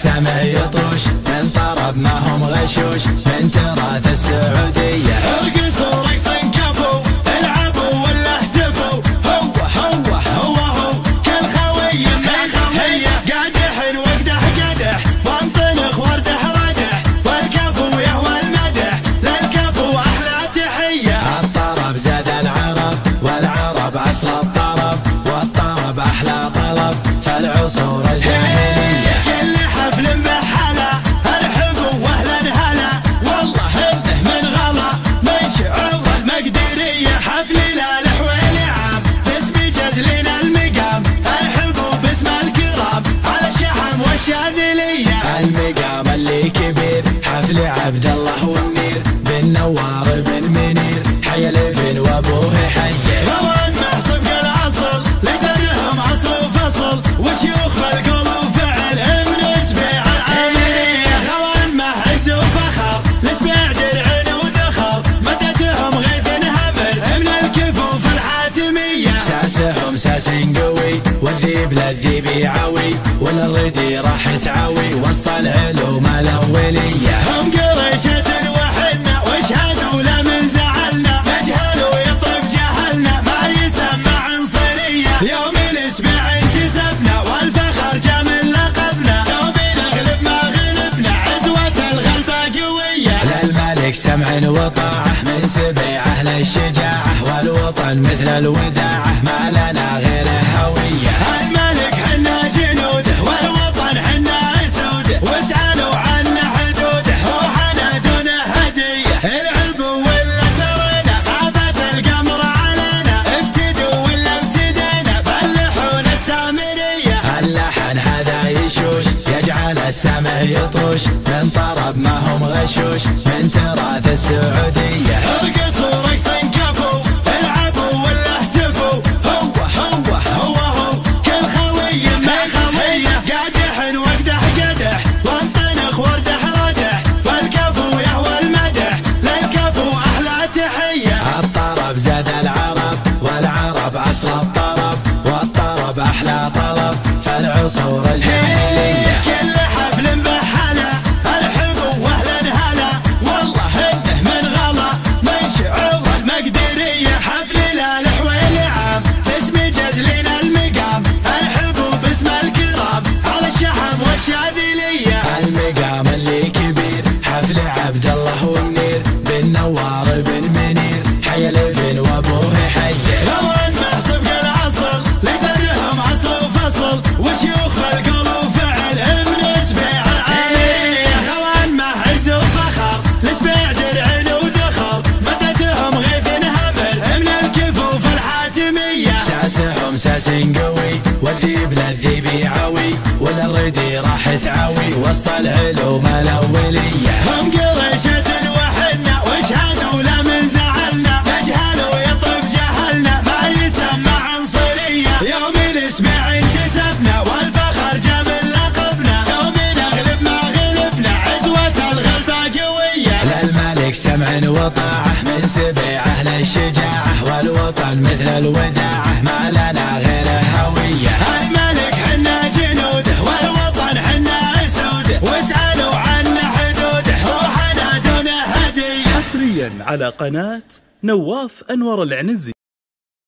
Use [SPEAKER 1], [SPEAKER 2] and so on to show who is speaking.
[SPEAKER 1] السمع يطوش من طرب ما هم غشوش من تراث السعودية.
[SPEAKER 2] ارقصوا رقص كفو العبوا ولا اهتفوا. هو هو هو هو كل خوي هي قادح واقدح قدح وانطلق واردح ردح والكفو يهوى المدح للكفو أحلى تحية.
[SPEAKER 1] الطرب زاد العرب والعرب اصل الطرب عبد الله بن قوي والذيب للذيب يعوي والردي راح تعوي وسط العلوم الاوليه
[SPEAKER 2] هم قريشة وحنا واشهدوا لا من زعلنا. نجهل ويطرب جهلنا ما يسمى عنصرية يوم الإسبوع انتسبنا والفخر جا من لقبنا. يوم نغلب ما غلبنا عزوة الغلبة قوية.
[SPEAKER 1] للملك سمع وطاعة من سبيعه للشجاعه والوطن مثل الوداعة. ما لنا غير السمع يطوش من طرب ما هم غشوش من تراث السعودية.
[SPEAKER 2] أرقصوا رقص كفو العبوا ولا اهتفوا. هو هو هو هو كل خوي ما خوي قادح واقدح قدح وانطنخ واردح ردح. والكفو يهوى المدح للكفو أحلى تحية.
[SPEAKER 1] الطرب زاد العرب والعرب أصل الطرب والطرب أحلى طلب. فالعصور الجاهليه
[SPEAKER 2] حفل عام. جزلنا المقام الكرام. على الشحم والشاذلية.
[SPEAKER 1] عبد الله والنير. بن نوار بن منير وابوه والردي راح تعوي وسط العلوم الأولية.
[SPEAKER 2] هم قريشة وحنا واشهدوا لا من زعلنا. نجهل ويطرب جهلنا ما يسمى عنصرية. يوم الإسبوع انتسبنا والفخر جا من لقبنا. يوم نغلب ما غلبنا عزوة الغلبة قوية.
[SPEAKER 1] للملك سمع وطاعة من سبيعه للشجاعه والوطن مثل الوداعة ما لنا غير
[SPEAKER 3] على قناة نواف أنور العنزي.